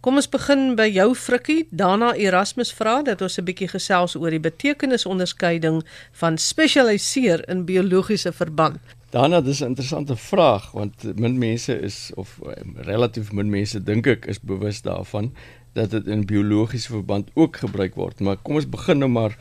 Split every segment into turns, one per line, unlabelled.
Kom ons begin by jou Frikkie. Daarna Erasmus vra dat ons 'n bietjie gesels oor die betekenisonderskeiding van spesialiseer in biologiese verband.
Daarna dis 'n interessante vraag want min mense is of um, relatief min mense dink ek is bewus daarvan dat dit in biologiese verband ook gebruik word. Maar kom ons begin nou maar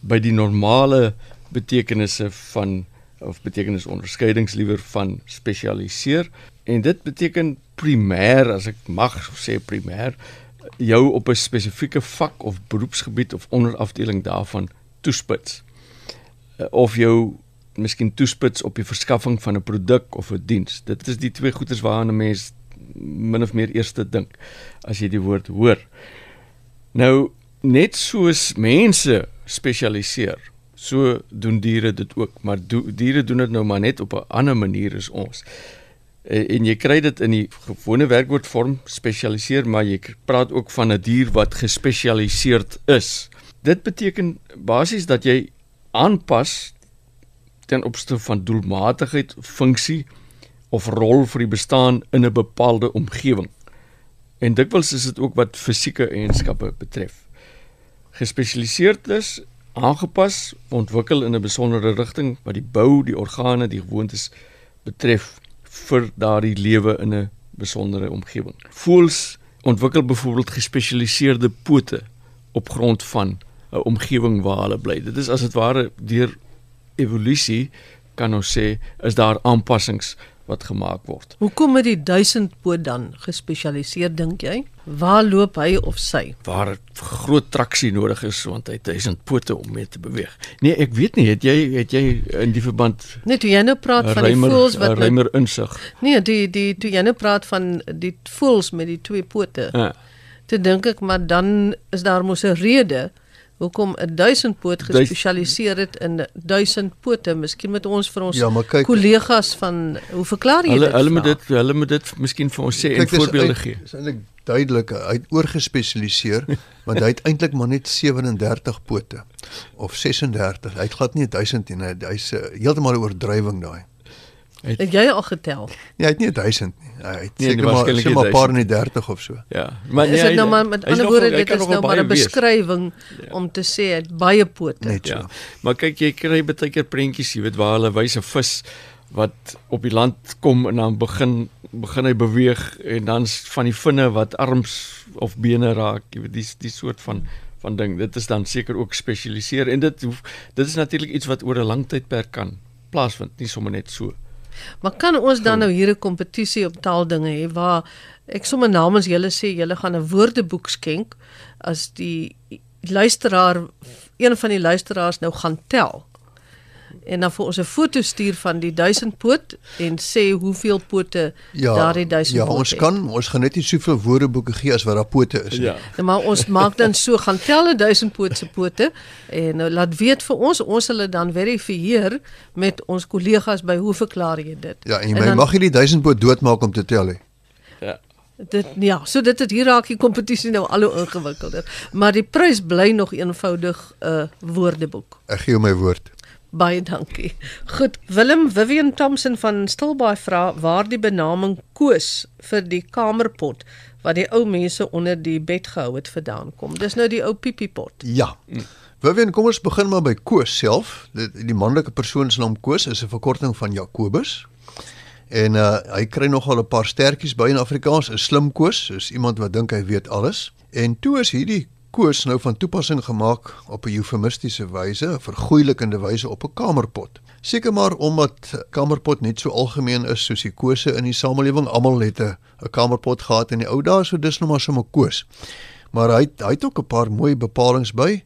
by die normale betekenisse van of betekenisonderskeidings liewer van spesialiseer en dit beteken primêr as ek mag sê primêr jou op 'n spesifieke vak of beroepsgebied of onderafdeling daarvan toespits. Eh, of jou miskien toespits op die verskaffing van 'n produk of 'n diens. Dit is die twee goeders waaraan 'n mens min of meer eerste dink as jy die woord hoor. Nou net soos mense spesialiseer so doen diere dit ook maar do, diere doen dit nou maar net op 'n ander manier as ons en, en jy kry dit in die gewone werkwoordvorm spesialiseer maar jy praat ook van 'n dier wat gespesialiseerd is. Dit beteken basies dat jy aanpas ten opsigte van doelmatigheid funksie of rol vir die bestaan in 'n bepaalde omgewing en dikwels is dit ook wat fisieke eienskappe betref. Gespesialiseerd is aangepas, ontwikkel in 'n besondere rigting wat die bou, die organe, die gewoontes betref vir daardie lewe in 'n besondere omgewing. Voels ontwikkel byvoorbeeld gespesialiseerde pote op grond van 'n omgewing waar hulle bly. Dit is as dit ware deur evolusie kan ons sê is daar aanpassings wat gemaak word.
Hoekom het die duisendpoot dan gespesialiseer dink jy? Waar loop hy of sy?
Waar groot traksie nodig is want hy het duisend pote om mee te beweeg. Nee, ek weet nie, het jy het jy in die verband
Net toe jy nou praat van die voels wat
ruimer insig.
Nee, die die toe jy nou praat van die voels met die twee pote. Ja. Toe dink ek maar dan is daar mos 'n rede hoekom 'n duisendpoot gespesialiseer het in duisendpote. Miskien met ons vir ons ja, kollegas van hoe verklaar jy
hulle,
dit?
Hulle moet dit hulle moet dit miskien vir ons sê kyk, en voorbeelde gee.
Dis eintlik duidelik, hy het oorgespesialiseer want hy het eintlik maar net 37 pote of 36. Hy het glad nie 1000 nie. Hy's uh, heeltemal 'n oordrywing daai.
Het, het jy al getel?
Nee, hy het nie 1000 nie. Hy het nee, seker maar sê maar paar in die 30 of so.
Ja.
Maar nee, is dit nou maar met ander woorde dit is nou maar 'n beskrywing ja. om te sê hy het baie pote.
Net so. Ja. Maar kyk jy kry baie keer prentjies, jy weet waar hulle wys 'n vis wat op die land kom en dan begin begin hy beweeg en dan van die vinne wat arms of bene raak, jy weet die die soort van van ding. Dit is dan seker ook spesialiseer en dit hoef, dit is natuurlik iets wat oor 'n lang tydperk kan plaasvind, nie sommer net so.
Maar kan ons dan nou hier 'n kompetisie op taaldinge hê waar ek sommer namens julle sê julle gaan 'n woordeboek skenk as die luisteraar een van die luisteraars nou gaan tel en dan vir ons 'n foto stuur van die duisendpoot en sê hoeveel pote ja, daardie duisendpoot
Ja, ons het. kan ons gaan net nie soveel woordeboeke gee as wat daar pote is nie. Ja.
ja. Maar ons maak dan so gaan tel 'n duisendpoot se pote en nou laat weet vir ons ons hulle dan verifieer met ons kollegas by hoe verklaar jy dit?
Ja, en jy en dan, mag nie die duisendpoot doodmaak om te tel nie.
Ja. Dit ja, so dit het hier raak die kompetisie nou al hoe ingewikkelder. Maar die prys bly nog eenvoudig 'n uh, woordeboek.
Ek gee jou my woord.
Baie dankie. Goed, Willem Vivian Thompson van Stilbaai vra waar die benaming koos vir die kamerpot wat die ou mense onder die bed gehou het vandaan kom. Dis nou die ou pipiepot.
Ja. Vivian, kom ons begin maar by Koos self. Die, die manlike persoon se naam Koos is 'n verkorting van Jakobus. En uh hy kry nogal 'n paar stertjies by in Afrikaans, 'n slim Koos, soos iemand wat dink hy weet alles. En toe is hierdie koos nou van toepassing gemaak op 'n eufemistiese wyse, 'n vergoeilikende wyse op 'n kamerpot. Seker maar omdat kamerpot net so algemeen is soos die kose in die samelewing, almal het 'n kamerpot gehad in die ou dae, so dis nou maar sommer koos. Maar hy hy het ook 'n paar mooi bepalinge by.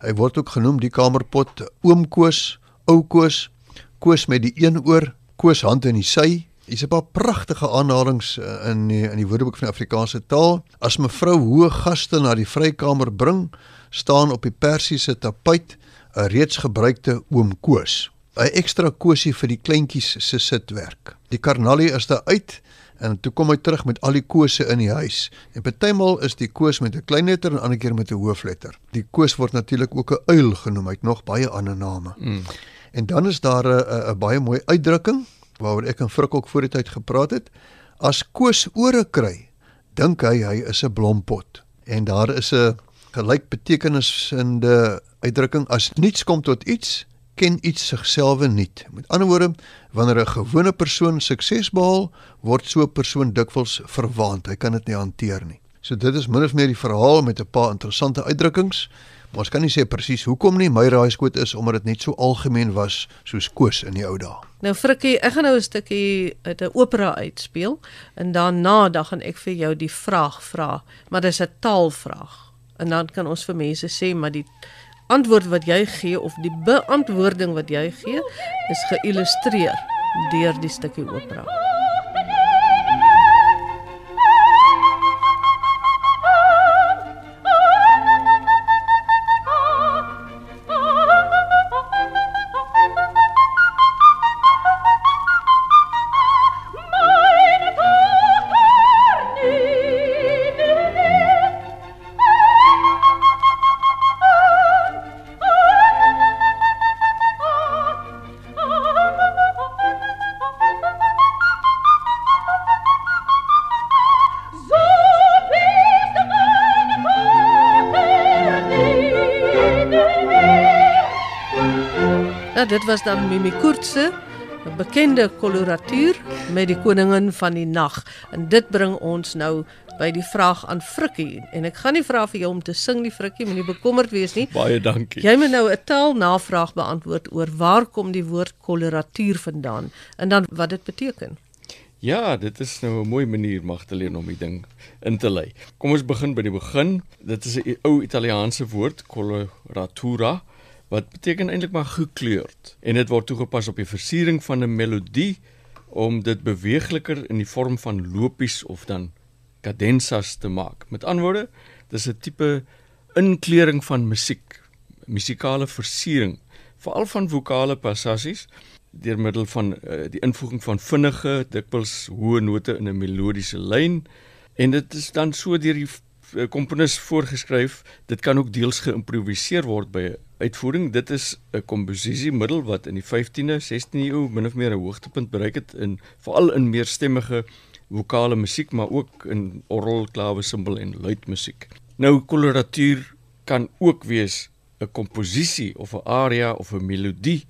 Hy word ook genoem die kamerpot oom koos, ou koos, koos met die een oor, koos hand in die sy, Hier's 'n paar pragtige aanhalinge eh, in die, in die Woordeboek van die Afrikaanse taal. As mevrou hoë gaste na die vrykamer bring, staan op die persiese tapuit 'n reeds gebruikte oom Koos. 'n Ekstra kosie vir die kleintjies se sitwerk. Die karnalie is daar uit en toe kom hy terug met al die kose in die huis. En partymal is die koos met 'n klein letter en ander keer met 'n hoofletter. Die koos word natuurlik ook 'n uil genoem. Hy het nog baie ander name. Mm. En dan is daar 'n 'n baie mooi uitdrukking waaroor ek en Frik ook voor die tyd gepraat het, as Koos ore kry, dink hy hy is 'n blompot. En daar is 'n gelykbetekenisende uitdrukking as niets kom tot iets, ken iets sigself nie. Met ander woorde, wanneer 'n gewone persoon sukses behaal, word so 'n persoon dikwels verwaand. Hy kan dit nie hanteer nie. So dit is min of meer die verhaal met 'n paar interessante uitdrukkings. Maar ons kan nie sê presies hoekom nie. My raaiskoot is omdat dit net so algemeen was soos koos in die ou dae.
Nou Frikkie, ek gaan nou 'n stukkie uit 'n opera uitspeel en daarna dan gaan ek vir jou die vraag vra, maar dis 'n taalvraag. En dan kan ons vir mense sê maar die antwoord wat jy gee of die beantwoording wat jy gee is geïllustreer deur die stukkie opera. Dit was dan Mimi Koortse, 'n bekende koloratuur met die koningin van die nag. En dit bring ons nou by die vraag aan Frikkie en ek gaan nie vra vir jou om te sing nie Frikkie, moenie bekommerd wees nie.
Baie dankie.
Jy moet nou 'n taalnavraag beantwoord oor waar kom die woord koloratuur vandaan en dan wat dit beteken.
Ja, dit is nou 'n mooi manier Magdalene om die ding in te lei. Kom ons begin by die begin. Dit is 'n ou Italiaanse woord, coloratura, wat beteken eintlik maar gekleurd en dit word toegepas op die versiering van 'n melodie om dit beweegliker in die vorm van lopies of dan cadenzas te maak. Met ander woorde, dis 'n tipe inkleuring van musiek, musikale versiering, veral van vokale passasies deur middel van uh, die invoeging van vinnige, dikwels hoë note in 'n melodiese lyn en dit is dan so deur die komponis voorgeskryf. Dit kan ook deels geïmproviseer word by uitvoering. Dit is 'n komposisiemiddel wat in die 15de, 16de eeu min of meer 'n hoogtepunt bereik het in veral in meerstemmige vokale musiek, maar ook in orgel, klawe, simbal en luitmusiek. Nou koloratuur kan ook wees 'n komposisie of 'n aria of 'n melodie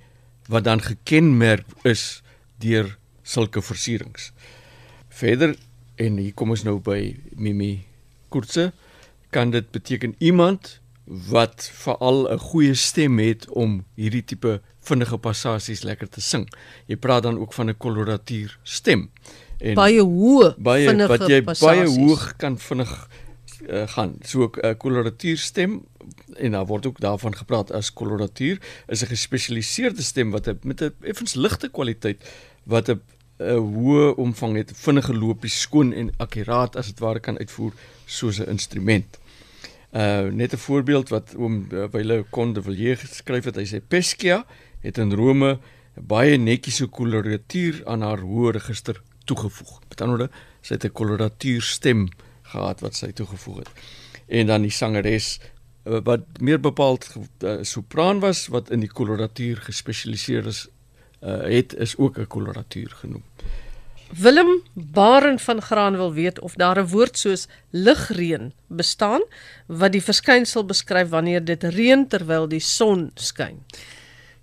wat dan gekenmerk is deur sulke versierings. Verder en hier kom ons nou by Mimi Kurtse kan dit beteken iemand wat veral 'n goeie stem het om hierdie tipe vinnige passasies lekker te sing. Jy praat dan ook van 'n koloratuur stem.
En baie hoë
baie wat jy passasies. baie hoog kan vinnig uh, gaan. So 'n uh, koloratuur stem en daar word ook daarvan gepraat as koloratuur is 'n gespesialiseerde stem wat met 'n effens ligte kwaliteit wat 'n 'n hoë omvang het, vinnige lopies, skoon en akkuraat as dit ware kan uitvoer soos 'n instrument. Uh net 'n voorbeeld wat oom uh, Wyle Conde Villiers geskryf het, hy sê Pescia het in Rome 'n baie netjiese koloratuur aan haar hoë register toegevoeg. Met ander woorde, sy het 'n koloratuur stem gehad wat sy toegevoeg het. En dan die sangeres uh, wat meer bepaald uh, sopran was wat in die koloratuur gespesialiseer is, uh, het is ook 'n koloratuur genoem.
Willem Baren van Graan wil weet of daar 'n woord soos ligreën bestaan wat die verskynsel beskryf wanneer dit reën terwyl die son skyn.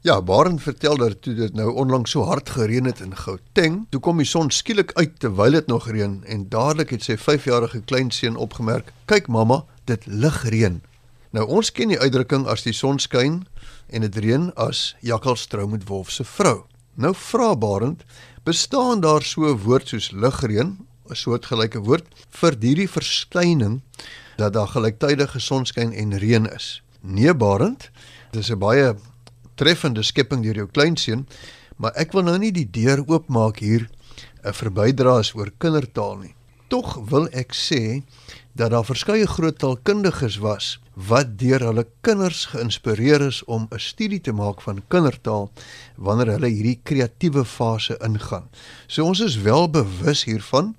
Ja, Baren vertel dat toe dit nou onlangs so hard gereën het in Gauteng, toe kom die son skielik uit terwyl dit nog reën en dadelik het sy 5-jarige kleinseun opgemerk: "Kyk mamma, dit ligreën." Nou ons ken die uitdrukking as die son skyn en dit reën as jakkals trou met wolf se vrou. Nou vra Barend, bestaan daar so 'n woord soos ligreën, 'n soortgelyke woord vir hierdie verskyning dat daar gelyktydige sonskyn en reën is? Nee Barend, dit is 'n baie treffende skepping deur jou kleinseun, maar ek wil nou nie die deur oopmaak hier 'n verbydraes oor kindertaal nie. Tog wil ek sê dat daar verskeie groot taalkundiges was wat deur hulle kinders geïnspireer is om 'n studie te maak van kindertaal wanneer hulle hierdie kreatiewe fase ingaan. So ons is wel bewus hiervan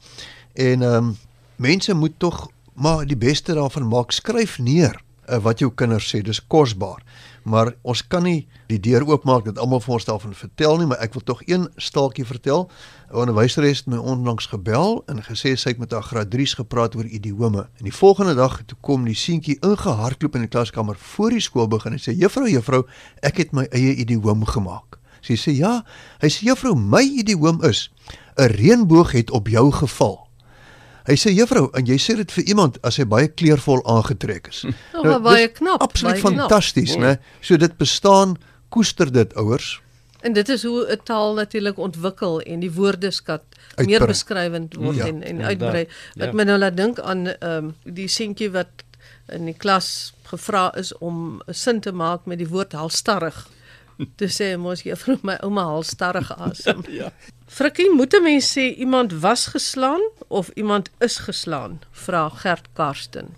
en ehm um, mense moet tog maar die beste daarvan maak skryf neer uh, wat jou kinders sê dis kosbaar maar ons kan nie die deur oopmaak dat almal vir ons daarvan vertel nie, maar ek wil tog een staaltjie vertel. 'n Onderwyseres het my onlangs gebel en gesê sy het met haar graad 3's gepraat oor idiome. En die volgende dag toe kom die seentjie ingehardloop in die klaskamer voor die skool begin en sê: "Juffrou, juffrou, ek het my eie idioom gemaak." Sy sê: "Ja." Hy sê: "Juffrou, my idioom is: 'n reënboog het op jou geval." Hy sê juffrou, en jy sê dit vir iemand as hy baie kleurvol aangetrek is.
Oh, nou, baie knap.
Absoluut fantasties, né? So dit bestaan, koester dit ouers.
En dit is hoe 'n taal natuurlik ontwikkel en die woordeskat
Uitbrei.
meer beskrywend word
Ja,
en en uitbrei. Wat
Ja.
my nou laat dink aan ehm um, die seentjie wat in die klas gevra is om 'n sin te maak met die woord halstarrig. Toe sê hy mos juffrou my ouma halstarrig asem.
Ja.
Frikkie, moet 'n mens sê iemand was geslaan of iemand is geslaan? Vra Gert Karsten.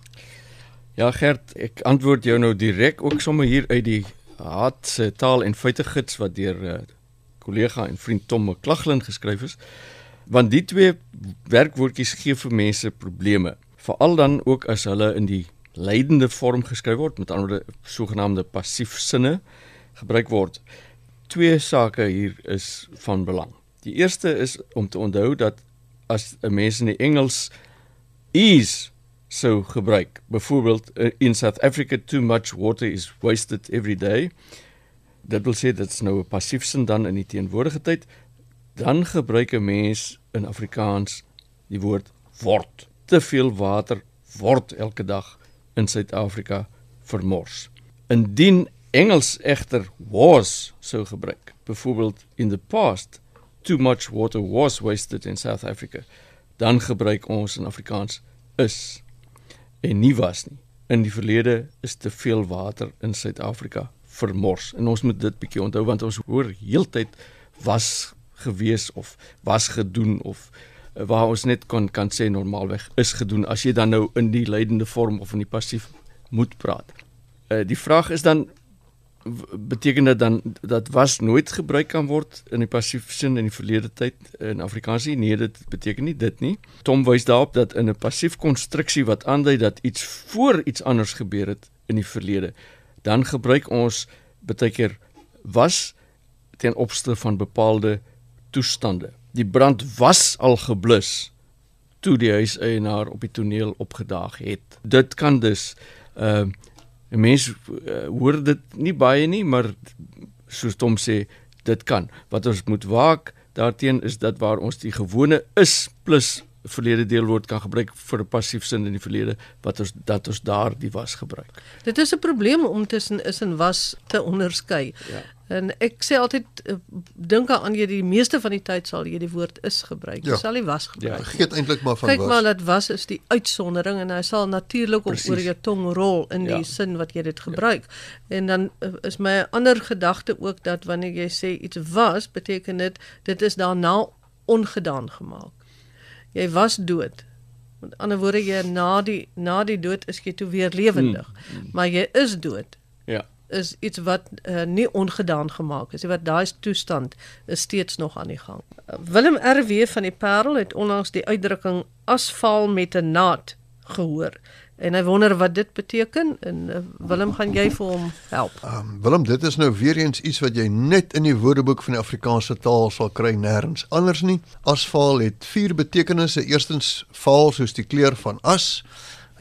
Ja Gert, ek antwoord jou nou direk ook sommer hier uit die Haat se taal en feite gids wat deur uh, kollega en vriend Tom McLaughlin geskryf is. Want die twee werkwoordjies gee vir mense probleme, veral dan ook as hulle in die leidende vorm geskryf word, met ander woorde sogenaamde passief sinne gebruik word. Twee sake hier is van belang. Die eerste is om te onthou dat as 'n mens in die Engels is sou gebruik. Byvoorbeeld uh, in South Africa too much water is wasted every day. Dit wil sê dit's nou 'n passiefsin dan in die teenwoordige tyd. Dan gebruik 'n mens in Afrikaans die woord word. Te veel water word elke dag in Suid-Afrika vermors. Indien Engels egter was sou gebruik. Byvoorbeeld in the past too much water was wasted in South Africa. Dan gebruik ons in Afrikaans is en nie was nie. In die verlede is te veel water in Suid-Afrika vermors. En ons moet dit bietjie onthou want ons hoor heeltyd was gewees of was gedoen of uh, waar ons net kon kan sê normaalweg is gedoen as jy dan nou in die leidende vorm of in die passief moet praat. Uh, die vraag is dan beteken dit dan dat was nooit gebruik kan word in die passief sin in die verlede tyd in Afrikaans nie? Nee, dit beteken nie dit nie. Tom wys daarop dat in 'n passief konstruksie wat aandui dat iets voor iets anders gebeur het in die verlede, dan gebruik ons baie keer was ten opsigte van bepaalde toestande. Die brand was al geblus toe die huiseienaar op die toneel opgedaag het. Dit kan dus uh 'n mens uh, hoor dit nie baie nie, maar soos Tom sê, dit kan. Wat ons moet waak daarteen is dat waar ons die gewone is plus verlede deelwoord kan gebruik vir 'n passief sin in die verlede wat ons dat ons daar die was gebruik.
Dit is 'n probleem om tussen is en was te onderskei.
Ja.
En ek sê altyd eh, dink aan jy die meeste van die tyd sal jy die woord is gebruik. Jy
Ja.
sal nie was gebruik. nie.
Vergeet eintlik maar van
Kyk
was.
maar dat was is die uitsondering en hy sal natuurlik op oor jou tong rol in die
Ja.
sin wat jy dit gebruik. En dan eh, is my ander gedagte ook dat wanneer jy sê iets was, beteken dit dit is daarna ongedaan gemaak. Jy was dood. Met ander woorde jy na die na die dood is jy toe weer lewendig. Mm. Maar jy is dood
Ja.
is iets wat uh, nie ongedaan gemaak is. nie, Wat daai toestand is steeds nog aan die gang. Uh, Willem RW van die Parel het onlangs die uitdrukking asfaal met 'n naad gehoor en hy wonder wat dit beteken en uh, Willem gaan jy vir hom help.
Um, Willem, dit is nou weer eens iets wat jy net in die Woordeboek van die Afrikaanse taal sal kry nêrens anders nie. Asfaal het vier betekenisse. Eerstens vaal soos die kleur van as,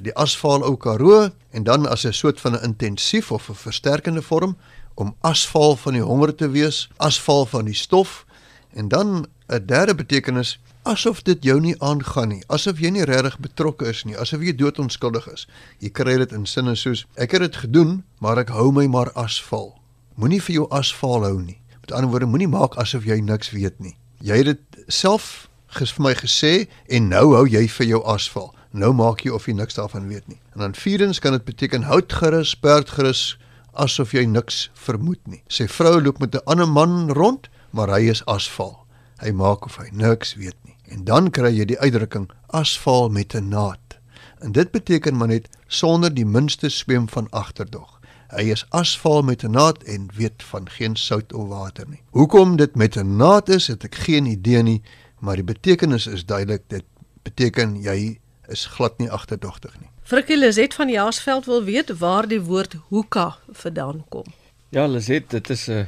die asfaal ou Karoo en dan as 'n soort van 'n intensief of 'n versterkende vorm om asfaal van die honger te wees, asfaal van die stof en dan 'n derde betekenis asof dit jou nie aangaan nie, asof jy nie regtig betrokke is nie, asof jy doodonskuldig is. Jy kry dit in sinne soos ek het dit gedoen, maar ek hou my maar asval. Moenie vir jou asval hou nie. Met ander woorde, moenie maak asof jy niks weet nie. Jy het dit self ges vir my gesê en nou hou jy vir jou asval. Nou maak jy of jy niks daarvan weet nie. En dan vierdens kan dit beteken hout gerus, perd gerus asof jy niks vermoed nie. Sy vrou loop met 'n ander man rond, maar hy is asval. Hy maak of hy niks weet nie. En dan kry jy die uitdrukking asval met 'n naad. En dit beteken maar net sonder die minste swem van agterdog. Hy is asval met 'n naad en weet van geen sout of water nie. Hoekom dit met 'n naad is, het ek geen idee nie, maar die betekenis is duidelik. Dit beteken jy is glad nie agterdogtig nie.
Frikkie Lizet van Jaarsveld wil weet waar die woord hoeka vandaan kom.
Ja, Liset, dit is 'n uh,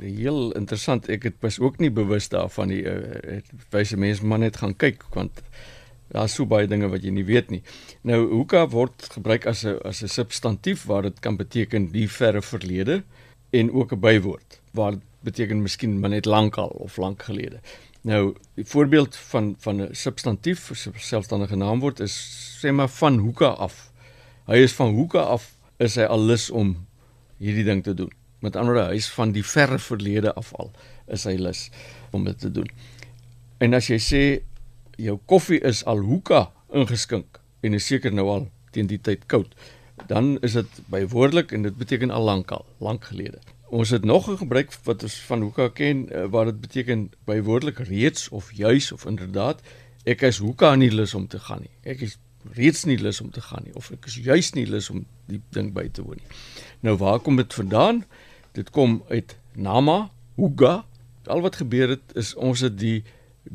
heel interessant. Ek het pas ook nie bewus daarvan nie. Uh, wyse mense maar net gaan kyk want daar's so baie dinge wat jy nie weet nie. Nou hoeka word gebruik as 'n as 'n substantief waar dit kan beteken die verre verlede en ook 'n bywoord waar dit beteken miskien maar net lankal of lank gelede. Nou, die voorbeeld van van 'n substantief, 'n selfstandige naamwoord is sê maar van hoeka af. Hy is van hoeka af is hy al lus om hierdie ding te doen. Met ander woorde, hy is van die verre verlede af al is hy lus om dit te doen. En as jy sê jou koffie is al hoeka ingeskink en is seker nou al teen die tyd koud, dan is dit bywoordelik en dit beteken al lankal, lank gelede. Ons het nog 'n gebruik wat ons van hoeka ken uh, waar dit beteken bywoordelik reeds of juis of inderdaad ek is hoeka nie lus om te gaan nie. Ek is reeds nie lus om te gaan nie of ek is juis nie lus om die ding by te woon nie. Nou waar kom dit vandaan? Dit kom uit nama, huga. Al wat gebeur het is ons het die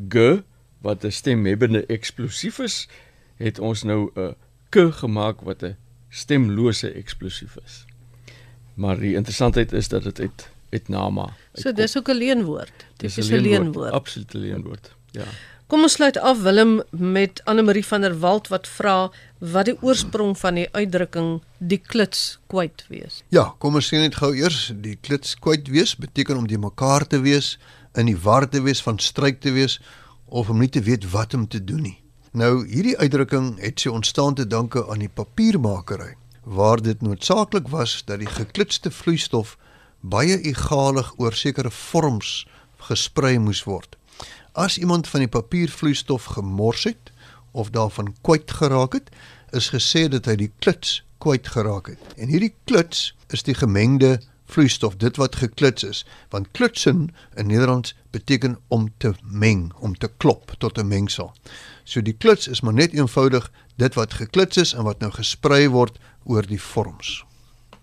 g wat 'n stemhebbende eksplosief is, het ons nou 'n k gemaak wat 'n stemlose eksplosief is. Maar die interessantheid is dat dit uit uit nama.
So dis ook 'n leenwoord. Dis 'n leenwoord.
Absoluut 'n leenwoord. Ja.
Kom ons sluit af Willem met Anne-Marie van der Walt wat vra wat die oorsprong van die uitdrukking die klits kwyt wees.
Ja, kom ons sien net gou eers die klits kwyt wees beteken om die mekaar te wees, in die war te wees, van stryk te wees of om nie te weet wat om te doen nie. Nou hierdie uitdrukking het sy ontstaan te danke aan die papiermakery waar dit noodsaaklik was dat die geklitste vloeistof baie egalig oor sekere vorms gesprei moes word. As iemand van die papiervloeistof gemors het of daarvan kwyt geraak het, is gesê dat hy die klits kwyt geraak het. En hierdie klits is die gemengde vloeistof, dit wat geklits is, want klitsen in Nederlands beteken om te meng, om te klop tot 'n mengsel. So die klits is maar net eenvoudig dit wat geklits is en wat nou gesprei word oor die vorms.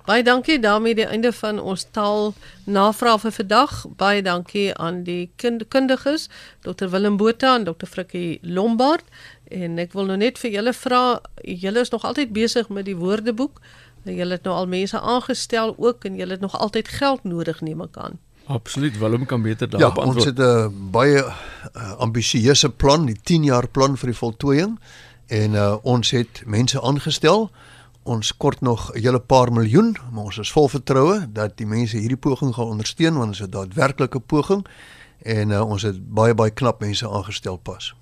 Baie dankie daarmee die einde van ons taal navraag vir vandag. Baie dankie aan die kind, kundiges Dr Willem Botha en Dr Frikkie Lombard en ek wil nou net vir julle vra, julle is nog altyd besig met die woordeboek. Julle het nou al mense aangestel ook en julle het nog altyd geld nodig neem ek aan.
Absoluut, Willem kan beter daarop
ja, antwoord. Ja, ons het 'n baie uh, ambisieuse plan, die 10 jaar plan vir die voltooiing en uh, ons het mense aangestel. Ons kort nog 'n hele paar miljoen, maar ons is vol vertroue dat die mense hierdie poging gaan ondersteun want dit is 'n daadwerklike poging en uh, ons het baie baie knap mense aangestel pas.